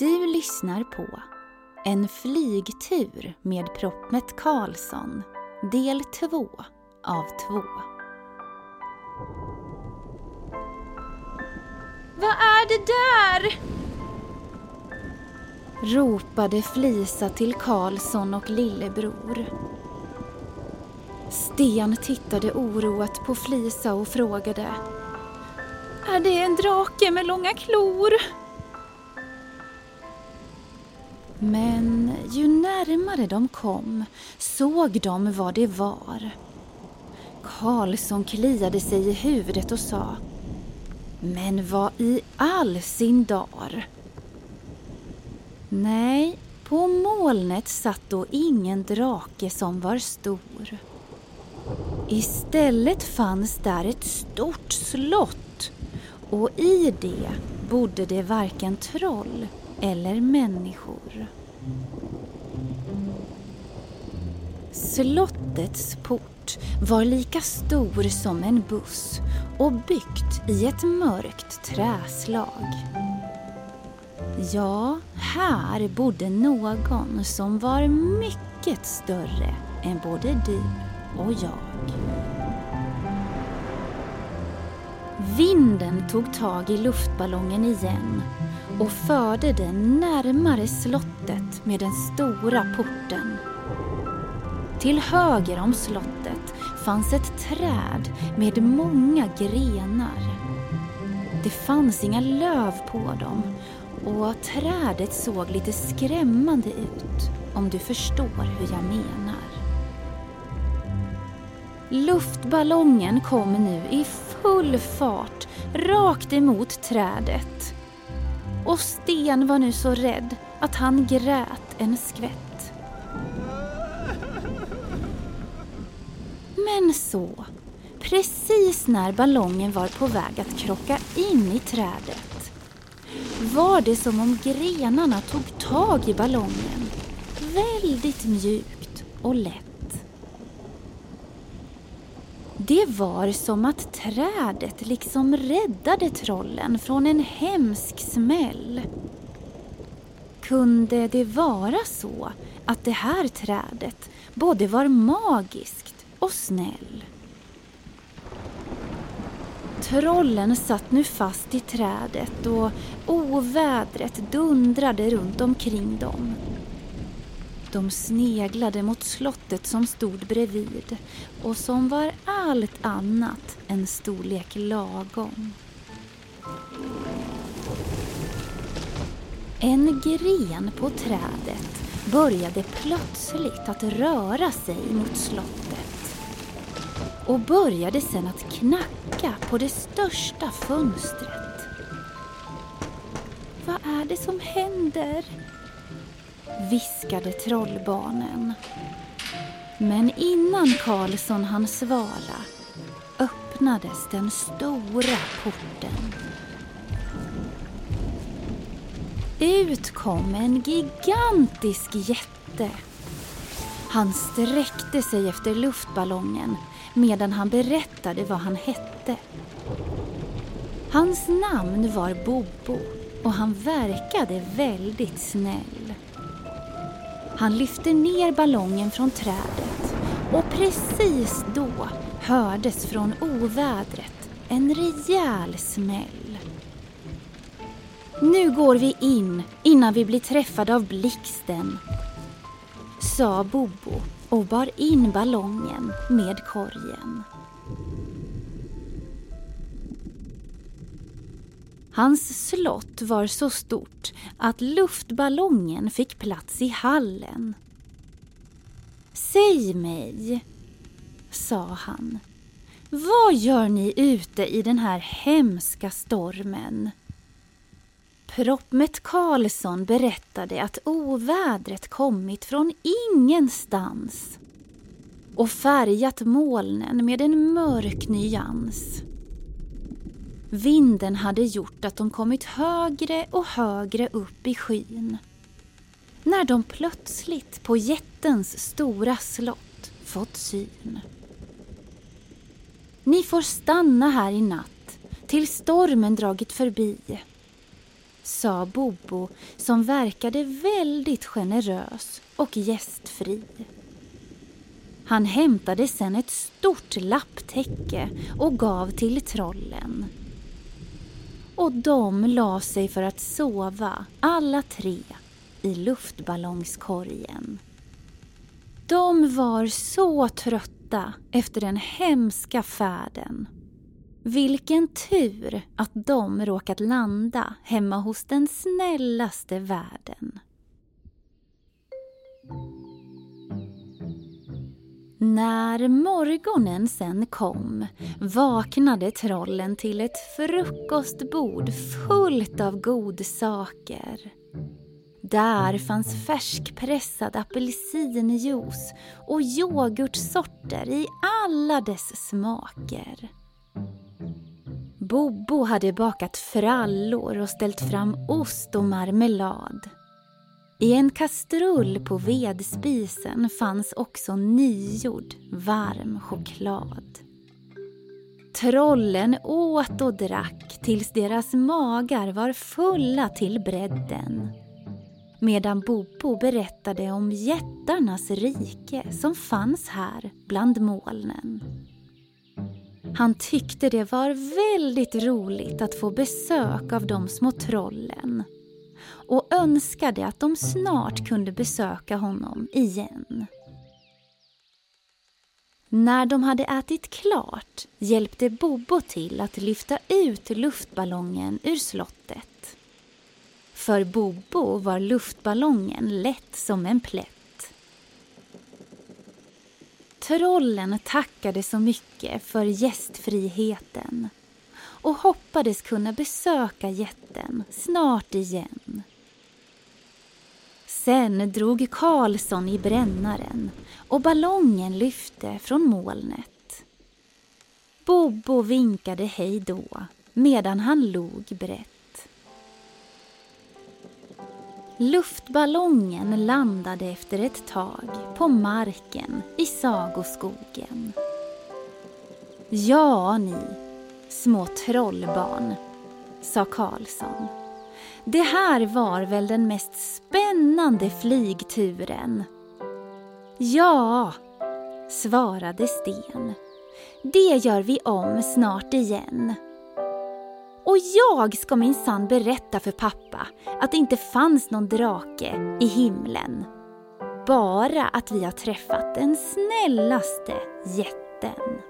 Du lyssnar på En flygtur med Proppmätt Karlsson, del 2 av 2. Vad är det där? ropade Flisa till Karlsson och lillebror. Sten tittade oroat på Flisa och frågade. Är det en drake med långa klor? Men ju närmare de kom såg de vad det var. Karlsson kliade sig i huvudet och sa Men vad i all sin dar? Nej, på molnet satt då ingen drake som var stor. Istället fanns där ett stort slott och i det bodde det varken troll eller människor. Slottets port var lika stor som en buss och byggt i ett mörkt träslag. Ja, här bodde någon som var mycket större än både du och jag. Vinden tog tag i luftballongen igen och förde den närmare slottet med den stora porten. Till höger om slottet fanns ett träd med många grenar. Det fanns inga löv på dem och trädet såg lite skrämmande ut om du förstår hur jag menar. Luftballongen kom nu i full fart rakt emot trädet. Och Sten var nu så rädd att han grät en skvätt. Men så, precis när ballongen var på väg att krocka in i trädet var det som om grenarna tog tag i ballongen väldigt mjukt och lätt. Det var som att trädet liksom räddade trollen från en hemsk smäll. Kunde det vara så att det här trädet både var magiskt och snäll? Trollen satt nu fast i trädet och ovädret dundrade runt omkring dem. De sneglade mot slottet som stod bredvid och som var allt annat än storlek lagom. En gren på trädet började plötsligt att röra sig mot slottet och började sedan att knacka på det största fönstret. Vad är det som händer? Viskade trollbarnen. Men innan Karlsson hann svara öppnades den stora porten. Ut kom en gigantisk jätte. Han sträckte sig efter luftballongen medan han berättade vad han hette. Hans namn var Bobo och han verkade väldigt snäll. Han lyfte ner ballongen från trädet och precis då hördes från ovädret en rejäl smäll. Nu går vi in innan vi blir träffade av blixten, sa Bobo och bar in ballongen med korgen. Hans slott var så stort att luftballongen fick plats i hallen. Säg mig, sa han, vad gör ni ute i den här hemska stormen? Proppmet Karlsson berättade att ovädret kommit från ingenstans och färgat molnen med en mörk nyans. Vinden hade gjort att de kommit högre och högre upp i skyn. När de plötsligt på jättens stora slott fått syn. Ni får stanna här i natt till stormen dragit förbi, sa Bobo som verkade väldigt generös och gästfri. Han hämtade sen ett stort lapptäcke och gav till trollen. Och de la sig för att sova, alla tre, i luftballongskorgen. De var så trötta efter den hemska färden. Vilken tur att de råkat landa hemma hos den snällaste världen. När morgonen sen kom vaknade trollen till ett frukostbord fullt av godsaker. Där fanns färskpressad apelsinjuice och yoghurtsorter i alla dess smaker. Bobo hade bakat frallor och ställt fram ost och marmelad. I en kastrull på vedspisen fanns också nygjord varm choklad. Trollen åt och drack tills deras magar var fulla till bredden. Medan Bobo berättade om jättarnas rike som fanns här bland molnen. Han tyckte det var väldigt roligt att få besök av de små trollen och önskade att de snart kunde besöka honom igen. När de hade ätit klart hjälpte Bobo till att lyfta ut luftballongen ur slottet. För Bobo var luftballongen lätt som en plätt. Trollen tackade så mycket för gästfriheten och hoppades kunna besöka jätten snart igen. Sen drog Karlsson i brännaren och ballongen lyfte från molnet. Bobo vinkade hej då medan han log brett. Luftballongen landade efter ett tag på marken i sagoskogen. Ja, ni små trollbarn, sa Karlsson. Det här var väl den mest spännande flygturen? Ja, svarade Sten. Det gör vi om snart igen. Och jag ska minsann berätta för pappa att det inte fanns någon drake i himlen. Bara att vi har träffat den snällaste jätten.